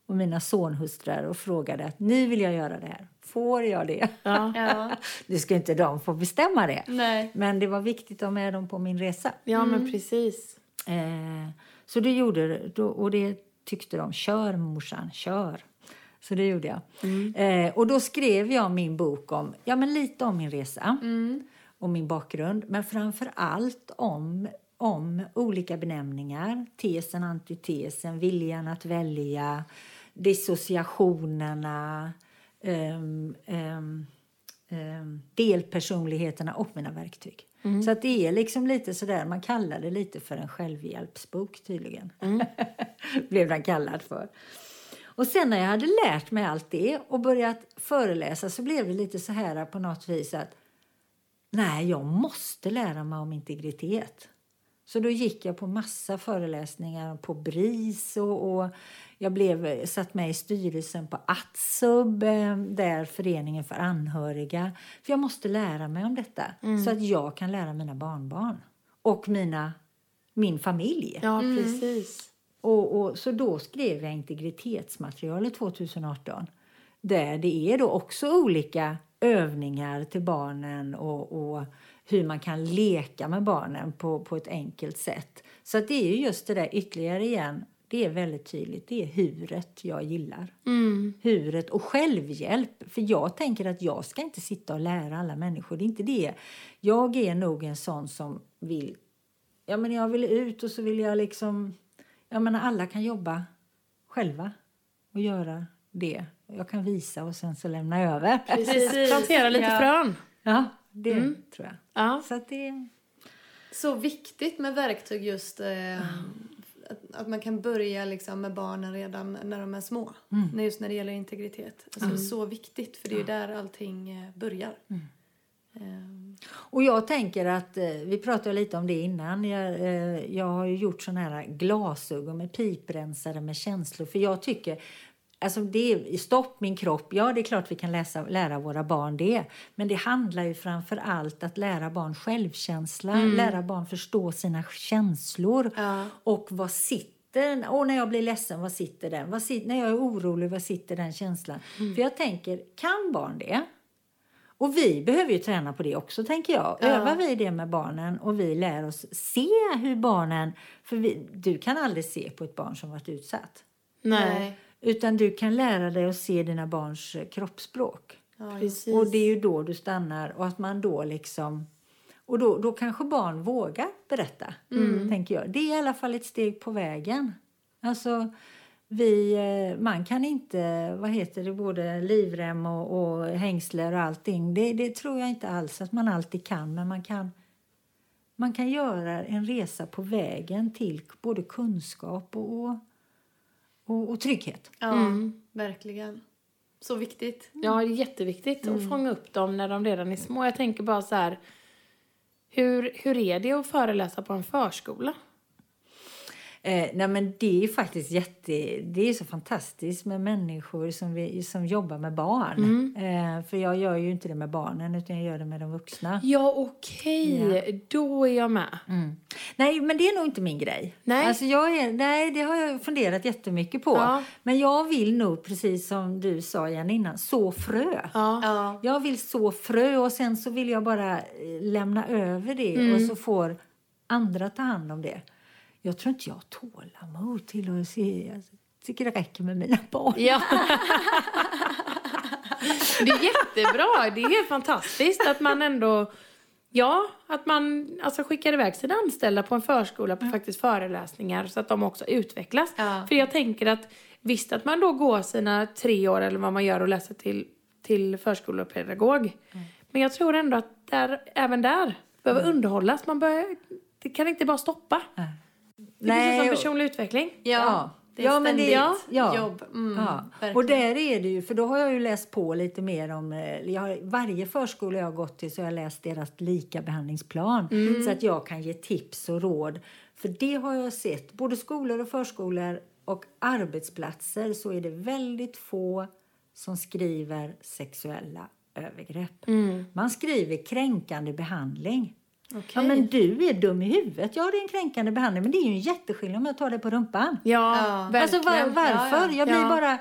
[SPEAKER 3] och mina sonhustrur och frågade att nu vill jag göra det här. Får jag det? Ja. ja. Nu ska inte de få bestämma det. Nej. Men det var viktigt att ha med dem på min resa.
[SPEAKER 1] Ja, mm. men precis.
[SPEAKER 3] Eh, så det gjorde då, och det tyckte de. Kör morsan, kör. Så det gjorde jag. Mm. Eh, och då skrev jag min bok om, ja men lite om min resa mm. och min bakgrund. Men framför allt om, om olika benämningar. Tesen, antitesen, viljan att välja, dissociationerna, um, um, um, delpersonligheterna och mina verktyg. Mm. Så att det är liksom lite sådär, man kallar det lite för en självhjälpsbok tydligen. Mm. Blev den kallad för. Och sen när jag hade lärt mig allt det och börjat föreläsa så blev det lite så här på något vis att nej, jag måste lära mig om integritet. Så då gick jag på massa föreläsningar på BRIS och, och jag blev satt med i styrelsen på ATSUB, eh, där föreningen för anhöriga. För jag måste lära mig om detta mm. så att jag kan lära mina barnbarn och mina, min familj.
[SPEAKER 1] Ja, mm. precis.
[SPEAKER 3] Och, och, så då skrev jag integritetsmaterialet 2018 där det är då också olika övningar till barnen och, och hur man kan leka med barnen på, på ett enkelt sätt. Så det är just det där ytterligare igen det är väldigt tydligt. Det är huret jag gillar. Mm. Huret och självhjälp. För jag tänker att jag ska inte sitta och lära alla människor. Det är inte det. Jag är nog en sån som vill... Ja, men jag vill ut och så vill jag liksom... Jag menar, alla kan jobba själva och göra det. Jag kan visa och sen så lämna över.
[SPEAKER 1] Precis, plantera lite ja. frön.
[SPEAKER 3] Ja, det mm. tror jag.
[SPEAKER 2] Ja. Så, det... så viktigt med verktyg just eh, att, att man kan börja liksom med barnen redan när de är små. Mm. Just när det gäller integritet. Alltså mm. Så viktigt, för det är ju där allting eh, börjar. Mm.
[SPEAKER 3] Um. Och jag tänker att, eh, vi pratade lite om det innan, jag, eh, jag har gjort sådana här glasögon med piprensare med känslor. För jag tycker Alltså det är, stopp min kropp, ja det är klart vi kan läsa, lära våra barn det. Men det handlar ju framför allt att lära barn självkänsla, mm. lära barn förstå sina känslor. Ja. Och vad sitter, och när jag blir ledsen, vad sitter den? Vad sitter, när jag är orolig, vad sitter den känslan? Mm. För jag tänker, kan barn det? Och vi behöver ju träna på det också, tänker jag. Ja. Övar vi det med barnen och vi lär oss se hur barnen... För vi, du kan aldrig se på ett barn som varit utsatt.
[SPEAKER 1] Nej.
[SPEAKER 3] Utan du kan lära dig att se dina barns eh, kroppsspråk. Ja, och det är ju då du stannar och att man då liksom... Och då, då kanske barn vågar berätta, mm. tänker jag. Det är i alla fall ett steg på vägen. Alltså, vi, eh, man kan inte, vad heter det, både livrem och, och hängsler och allting. Det, det tror jag inte alls att man alltid kan, men man kan, man kan göra en resa på vägen till både kunskap och, och, och trygghet.
[SPEAKER 2] Ja,
[SPEAKER 1] Mm.
[SPEAKER 2] verkligen. Så viktigt.
[SPEAKER 1] Ja, det är jätteviktigt att fånga upp dem när de redan är små. Jag tänker bara så här, hur, hur är det att föreläsa på en förskola?
[SPEAKER 3] Eh, nej men det är faktiskt jätte, det är så fantastiskt med människor som, vi, som jobbar med barn. Eh, för jag gör ju inte det med barnen utan jag gör det med de vuxna.
[SPEAKER 1] Ja, okej. Då är jag med.
[SPEAKER 3] Mm. Nej, men det är nog inte min grej.
[SPEAKER 1] Nej.
[SPEAKER 3] Alltså jag är, nej, det har jag funderat jättemycket på.
[SPEAKER 1] Ja.
[SPEAKER 3] Men jag vill nog, precis som du sa igen innan, så frö.
[SPEAKER 1] Ja.
[SPEAKER 2] Ja.
[SPEAKER 3] Jag vill så frö och sen så vill jag bara eh, lämna över det och så får andra ta hand om det. Jag tror inte jag har tålamod till att se. Jag tycker det räcker med mina barn.
[SPEAKER 1] Ja. Det är jättebra. Det är helt fantastiskt att man ändå... Ja, att man alltså, skickar iväg sina anställda på en förskola på faktiskt föreläsningar så att de också utvecklas.
[SPEAKER 2] Ja.
[SPEAKER 1] För jag tänker att visst att man då går sina tre år eller vad man gör och läser till, till förskolepedagog. Men jag tror ändå att där, även där behöver underhållas. Man bör, det kan inte bara stoppa. Det är precis som
[SPEAKER 3] och-
[SPEAKER 1] personlig utveckling.
[SPEAKER 2] Ja, det är
[SPEAKER 3] ja, men det,
[SPEAKER 2] ständigt
[SPEAKER 3] ja.
[SPEAKER 2] jobb. Mm,
[SPEAKER 3] Ja. Och där är det ju, för då har jag ju läst på lite mer om, eh, jag har, varje förskola jag har gått till så har jag läst deras likabehandlingsplan så att jag kan ge tips och råd. För det har jag sett, både skolor och förskolor och arbetsplatser så är det väldigt få som skriver sexuella övergrepp. Man skriver kränkande behandling. Ja, men du är dum i huvudet. Ja, det är en kränkande behandling, men det är ju en jätteskillnad om jag tar det på rumpan.
[SPEAKER 1] Ja,
[SPEAKER 2] Ja.
[SPEAKER 3] Alltså var, varför?
[SPEAKER 2] Ja, ja.
[SPEAKER 3] Jag blir
[SPEAKER 1] Ja.
[SPEAKER 3] bara...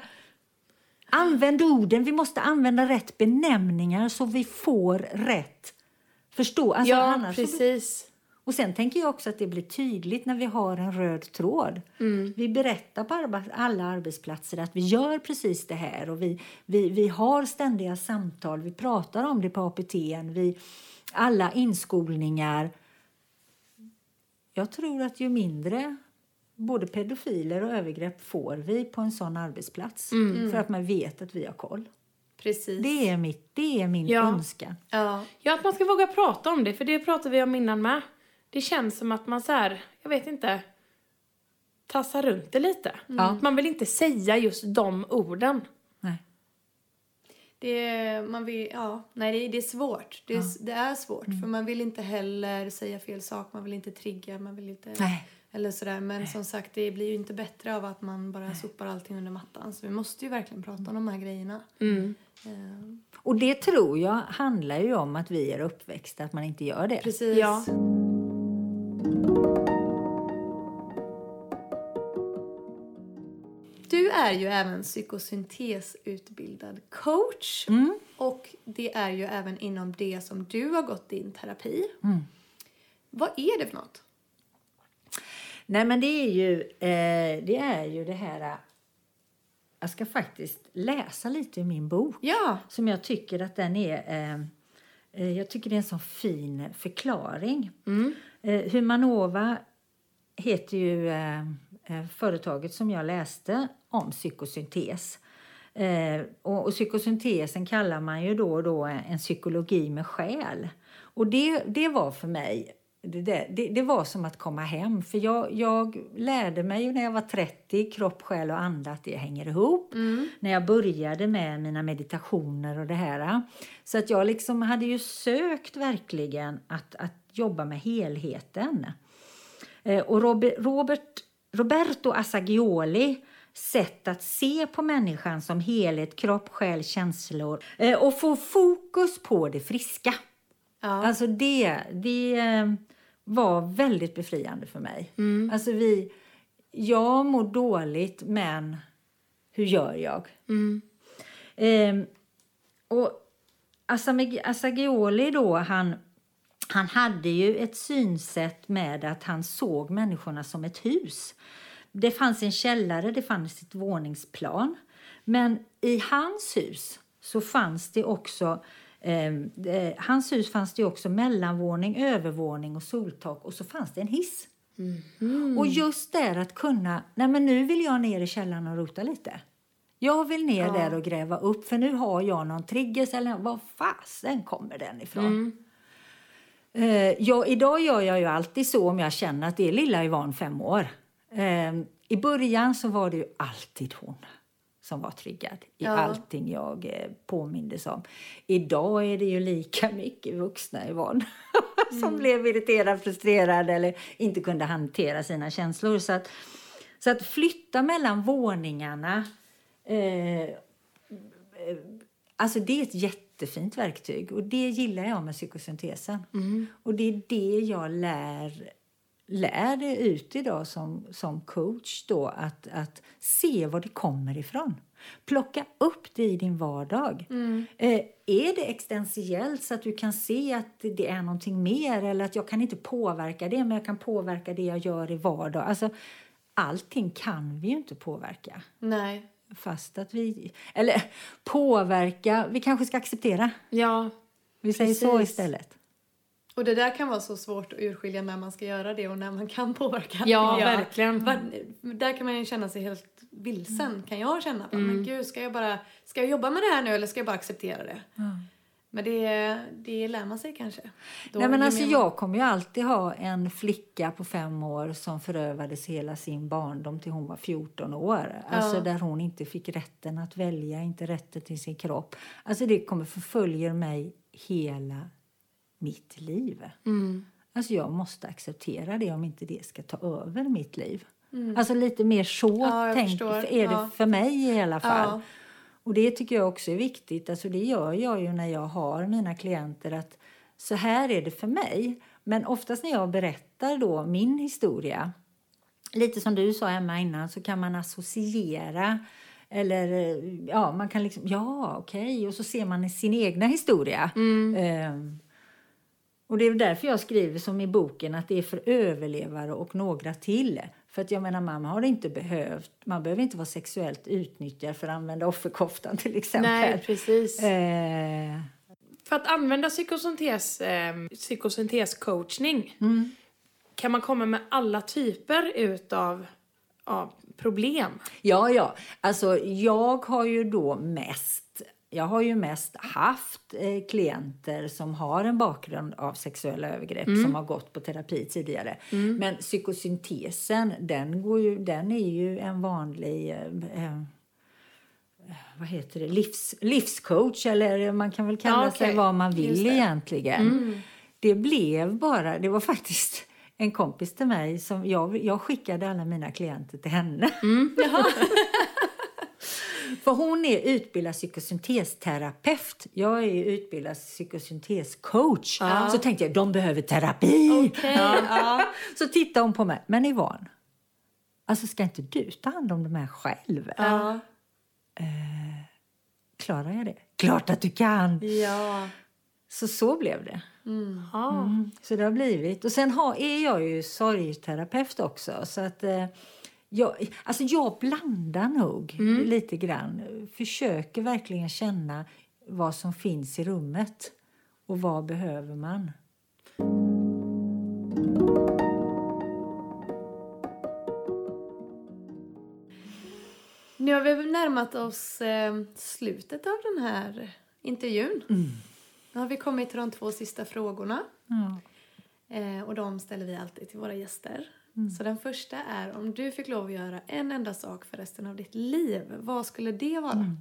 [SPEAKER 3] Använd orden. Vi måste använda rätt benämningar så vi får rätt förstå. Alltså,
[SPEAKER 1] Ja,
[SPEAKER 3] annars så-
[SPEAKER 1] precis.
[SPEAKER 3] Och sen tänker jag också att det blir tydligt när vi har en röd tråd.
[SPEAKER 1] Mm.
[SPEAKER 3] Vi berättar på alla arbetsplatser att vi gör precis det här och vi, vi, vi har ständiga samtal. Vi pratar om det på APT. Vi, alla inskolningar. Jag tror att ju mindre både pedofiler och övergrepp får vi på en sån arbetsplats.
[SPEAKER 1] Mm.
[SPEAKER 3] För att man vet att vi har koll.
[SPEAKER 2] Precis.
[SPEAKER 3] Det är, mitt, det är min
[SPEAKER 1] Ja.
[SPEAKER 3] önskan.
[SPEAKER 2] Ja.
[SPEAKER 1] Ja, att man ska våga prata om det, för det pratade vi om innan med. Det känns som att man så här, jag vet inte, tassar runt det lite.
[SPEAKER 3] Ja.
[SPEAKER 1] Man vill inte säga just de orden.
[SPEAKER 3] Nej.
[SPEAKER 2] Det är, man vill, ja, nej, det, är, det är svårt. Det är, det är svårt. För man vill inte heller säga fel sak. Man vill inte trigga. Man vill inte,
[SPEAKER 3] Nej.
[SPEAKER 2] Eller sådär. Men som sagt, det blir ju inte bättre av att man bara sopar allting under mattan. Så vi måste ju verkligen prata om de här grejerna.
[SPEAKER 1] Mm.
[SPEAKER 2] Eh,
[SPEAKER 3] Och det tror jag handlar ju om att vi är uppväxta, att man inte gör det.
[SPEAKER 2] precis.
[SPEAKER 1] Ja.
[SPEAKER 2] Är ju även psykosyntesutbildad coach.
[SPEAKER 3] Mm.
[SPEAKER 2] Och det är ju även inom det som du har gått din terapi.
[SPEAKER 3] Mm.
[SPEAKER 2] Vad är det för något?
[SPEAKER 3] Nej, men det är ju eh, det, är ju det här... eh, Jag ska faktiskt läsa lite ur min bok.
[SPEAKER 2] Ja.
[SPEAKER 3] Som jag tycker att den är... Eh, eh, jag tycker det är en sån fin förklaring. Eh, Humanova heter ju eh, företaget som jag läste om psykosyntes. Eh, och, psykosyntesen kallar man ju då och då en, psykologi med själ. Och det, det var för mig det, det, det var som att komma hem. För jag, jag lärde mig ju när jag var 30, kropp, själ och ande, att det hänger ihop. När jag började med mina meditationer och det här. Så att jag liksom hade ju sökt verkligen att, att jobba med helheten. Eh, Och Robert, Robert, Roberto Assagioli sätt att se på människan som helhet, kropp, själ, känslor eh, och få fokus på det friska.
[SPEAKER 2] Ja.
[SPEAKER 3] Alltså det, det eh, var väldigt befriande för mig. Alltså vi, jag mår dåligt, men hur gör jag? Ehm, och Assagioli då, han, han hade ju ett synsätt med att han såg människorna som ett hus. Det fanns en källare, det fanns ett våningsplan. Men i hans hus så fanns det också eh, eh, hans hus fanns det också mellanvåning, övervåning och soltak och så fanns det en hiss. Och just där att kunna, nej men nu vill jag ner i källaren och rota lite. Jag vill ner där och gräva upp för nu har jag någon triggers eller var fasen kommer den ifrån? Eh, ja, idag gör jag ju alltid så om jag känner att det är lilla Yvonne fem år. Eh, I början så var det ju alltid hon som var triggad i
[SPEAKER 2] Ja.
[SPEAKER 3] allting jag eh, påmindes om. Idag är det ju lika mycket vuxna Yvonne som blev irriterad, frustrerad eller inte kunde hantera sina känslor. Så att, så att flytta mellan våningarna eh, Alltså det är ett jättefint verktyg och det gillar jag med psykosyntesen. Och det är det jag lär, lär ut idag som, som coach då, att, att se var det kommer ifrån. Plocka upp det i din vardag. Eh, är det existentiellt så att du kan se att det är någonting mer eller att jag kan inte påverka det men jag kan påverka det jag gör i vardag. Alltså, allting kan vi ju inte påverka.
[SPEAKER 2] Nej.
[SPEAKER 3] Fast att vi... Eller påverka. Vi kanske ska acceptera.
[SPEAKER 1] Ja,
[SPEAKER 3] Vi säger så istället.
[SPEAKER 2] Och det där kan vara så svårt att urskilja när man ska göra det och när man kan påverka.
[SPEAKER 1] Ja,
[SPEAKER 2] jag.
[SPEAKER 1] verkligen.
[SPEAKER 2] Var, där kan man ju känna sig helt vilsen, kan jag känna.
[SPEAKER 1] Mm.
[SPEAKER 2] Men gud, ska jag bara ska jag jobba med det här nu eller ska jag bara acceptera det? Men det, det lär man sig kanske. Då
[SPEAKER 3] Nej, men alltså,
[SPEAKER 2] man-
[SPEAKER 3] jag kommer ju alltid ha en flicka på fem år som förövades hela sin barndom till hon var 14 år. Alltså
[SPEAKER 2] Ja.
[SPEAKER 3] där hon inte fick rätten att välja, inte rätten till sin kropp. Alltså det kommer förfölja mig hela mitt liv.
[SPEAKER 1] Mm.
[SPEAKER 3] Alltså jag måste acceptera det om inte det ska ta över mitt liv. Alltså lite mer så
[SPEAKER 2] Mm. Ja,
[SPEAKER 3] tänk, är det
[SPEAKER 2] Ja.
[SPEAKER 3] för mig i alla fall.
[SPEAKER 2] Ja.
[SPEAKER 3] Och det tycker jag också är viktigt. Alltså det gör jag ju när jag har mina klienter att så här är det för mig. Men oftast när jag berättar då min historia, lite som du sa Emma innan, så kan man associera eller ja, man kan liksom, ja okej, och så ser man sin egna historia. Ehm, och det är därför jag skriver som i boken att det är för överlevare och några till. För att jag menar, man har inte behövt, man behöver inte vara sexuellt utnyttjad för att använda offerkoftan till exempel.
[SPEAKER 1] nej precis.
[SPEAKER 3] Eh,
[SPEAKER 1] För att använda psykosyntes, eh, psykosyntescoachning kan man komma med alla typer utav av problem.
[SPEAKER 3] ja, ja, alltså jag har ju då mest jag har ju mest haft eh, klienter som har en bakgrund av sexuella övergrepp som har gått på terapi tidigare. Men psykosyntesen, den, går ju, den är ju en vanlig eh, eh, vad heter det, Livs, livscoach eller man kan väl kalla
[SPEAKER 1] Ja, okej.
[SPEAKER 3] sig vad man vill egentligen. Det blev bara, det var faktiskt en kompis till mig som jag, jag skickade alla mina klienter till henne. För hon är utbildad psykosyntesterapeut. Jag är utbildad psykosyntescoach. Så tänkte jag, de behöver terapi. Ja. Så tittade hon på mig. Men Yvonne, alltså ska inte du ta hand om de här själv?
[SPEAKER 2] Ja.
[SPEAKER 3] Klarar jag det? Klart att du kan!
[SPEAKER 2] Ja.
[SPEAKER 3] Så så blev det.
[SPEAKER 1] Ja.
[SPEAKER 3] Mm, så det har blivit. Och sen har, är jag ju sorgterapeut också. Så att, eh, jag, alltså jag blandar nog lite grann. Försöker verkligen känna vad som finns i rummet. Och vad behöver man?
[SPEAKER 2] Nu har vi närmat oss eh, slutet av den här intervjun. Nu har vi kommit till de två sista frågorna. Eh, och de ställer vi alltid till våra gäster. Så den första är om du fick lov att göra en enda sak för resten av ditt liv, vad skulle det vara?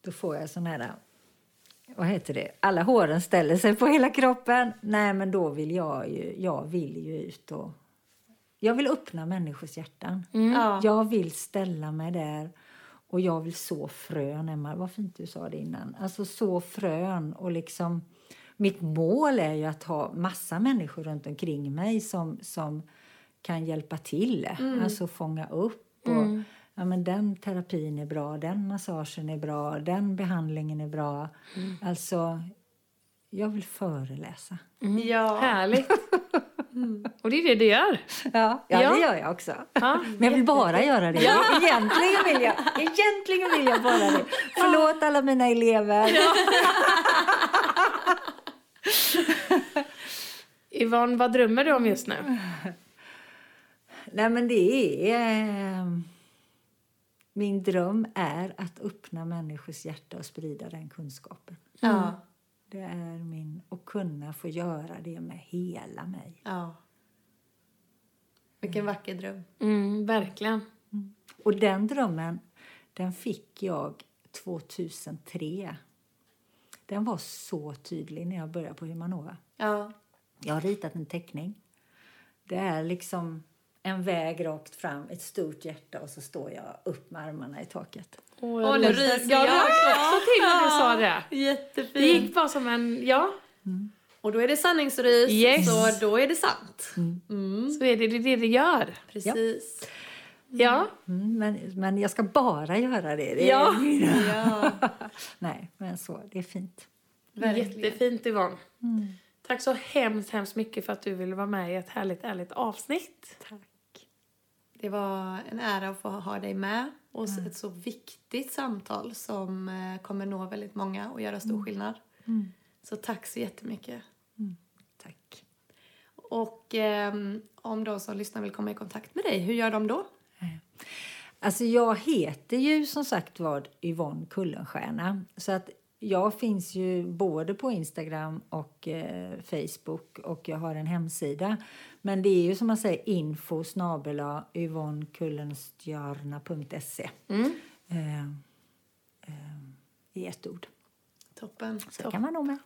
[SPEAKER 3] Då får jag sån här... Vad heter det? Alla håren ställer sig på hela kroppen. Nej, men då vill jag ju, jag vill ju ut och... Jag vill öppna människors hjärtan.
[SPEAKER 2] Ja.
[SPEAKER 3] Jag vill ställa mig där och jag vill så frön, Emma. Vad fint du sa det innan. Alltså så frön och liksom... Mitt mål är ju att ha massa människor runt omkring mig som, som kan hjälpa till. Alltså fånga upp. Och, ja, men den terapin är bra, den massagen är bra, den behandlingen är bra. Alltså, jag vill föreläsa.
[SPEAKER 2] Ja.
[SPEAKER 1] Härligt. Och det är det du gör.
[SPEAKER 3] Ja, ja,
[SPEAKER 1] Ja.
[SPEAKER 3] det gör jag också.
[SPEAKER 1] Ja.
[SPEAKER 3] Men jag vill bara göra det. Egentligen vill jag, egentligen vill jag bara det. Förlåt alla mina elever.
[SPEAKER 1] Yvonne, vad drömmer du om just nu?
[SPEAKER 3] Nej, men det är... eh, Min dröm är att öppna människors hjärta och sprida den kunskapen.
[SPEAKER 2] Ja.
[SPEAKER 3] Det är min... Och kunna få göra det med hela mig.
[SPEAKER 2] ja. Vilken vacker dröm.
[SPEAKER 1] Mm, verkligen.
[SPEAKER 3] Och den drömmen, den fick jag 2003. Den var så tydlig när jag började på Humanova.
[SPEAKER 2] Ja.
[SPEAKER 3] Jag har ritat en teckning. Det är liksom en väg rakt fram, ett stort hjärta och så står jag upp med armarna i taket.
[SPEAKER 1] Åh, jag
[SPEAKER 2] nu
[SPEAKER 1] ryser. Jag
[SPEAKER 2] jag.
[SPEAKER 1] också till när du sa det.
[SPEAKER 2] Jättefint.
[SPEAKER 1] Det gick bara som en, ja,
[SPEAKER 2] Och då är det sanningsrys,
[SPEAKER 1] Yes.
[SPEAKER 2] så då är det sant. Mm.
[SPEAKER 1] så är det det, det det gör.
[SPEAKER 2] Precis.
[SPEAKER 1] Ja,
[SPEAKER 3] Mm, men, men jag ska bara göra det. det
[SPEAKER 1] Ja.
[SPEAKER 2] Ja,
[SPEAKER 3] Nej, men så, det är fint.
[SPEAKER 2] verkligen.
[SPEAKER 1] jättefint Yvonne. Tack så hemskt, hemskt mycket för att du ville vara med i ett härligt, ärligt avsnitt.
[SPEAKER 3] Tack.
[SPEAKER 2] Det var en ära att få ha dig med och ett så viktigt samtal som eh, kommer nå väldigt många och göra stor skillnad. Så tack så jättemycket.
[SPEAKER 3] Tack.
[SPEAKER 2] Och ehm, om de som lyssnar vill komma i kontakt med dig, hur gör de då?
[SPEAKER 3] Alltså jag heter ju som sagt var Yvonne Kullenstierna. Så att jag finns ju både på Instagram och eh, Facebook och jag har en hemsida. Men det är ju som man säger info snabela yvonnekullenstierna.se
[SPEAKER 1] Mm.
[SPEAKER 3] eh, eh, i ett ord.
[SPEAKER 2] Toppen.
[SPEAKER 3] Så kan man nog med.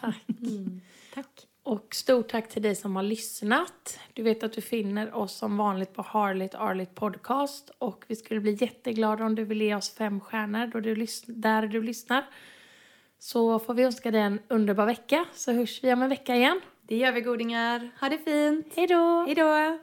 [SPEAKER 1] Tack.
[SPEAKER 3] Tack.
[SPEAKER 1] Och stort tack till dig som har lyssnat. Du vet att du finner oss som vanligt på Harligt Arligt Podcast. Och vi skulle bli jätteglada om du vill ge oss fem stjärnor då du där du lyssnar. Så får vi önska dig en underbar vecka så hörs vi om en vecka igen.
[SPEAKER 2] Det gör vi godingar. Ha det fint.
[SPEAKER 1] Hej då!
[SPEAKER 2] Hej då!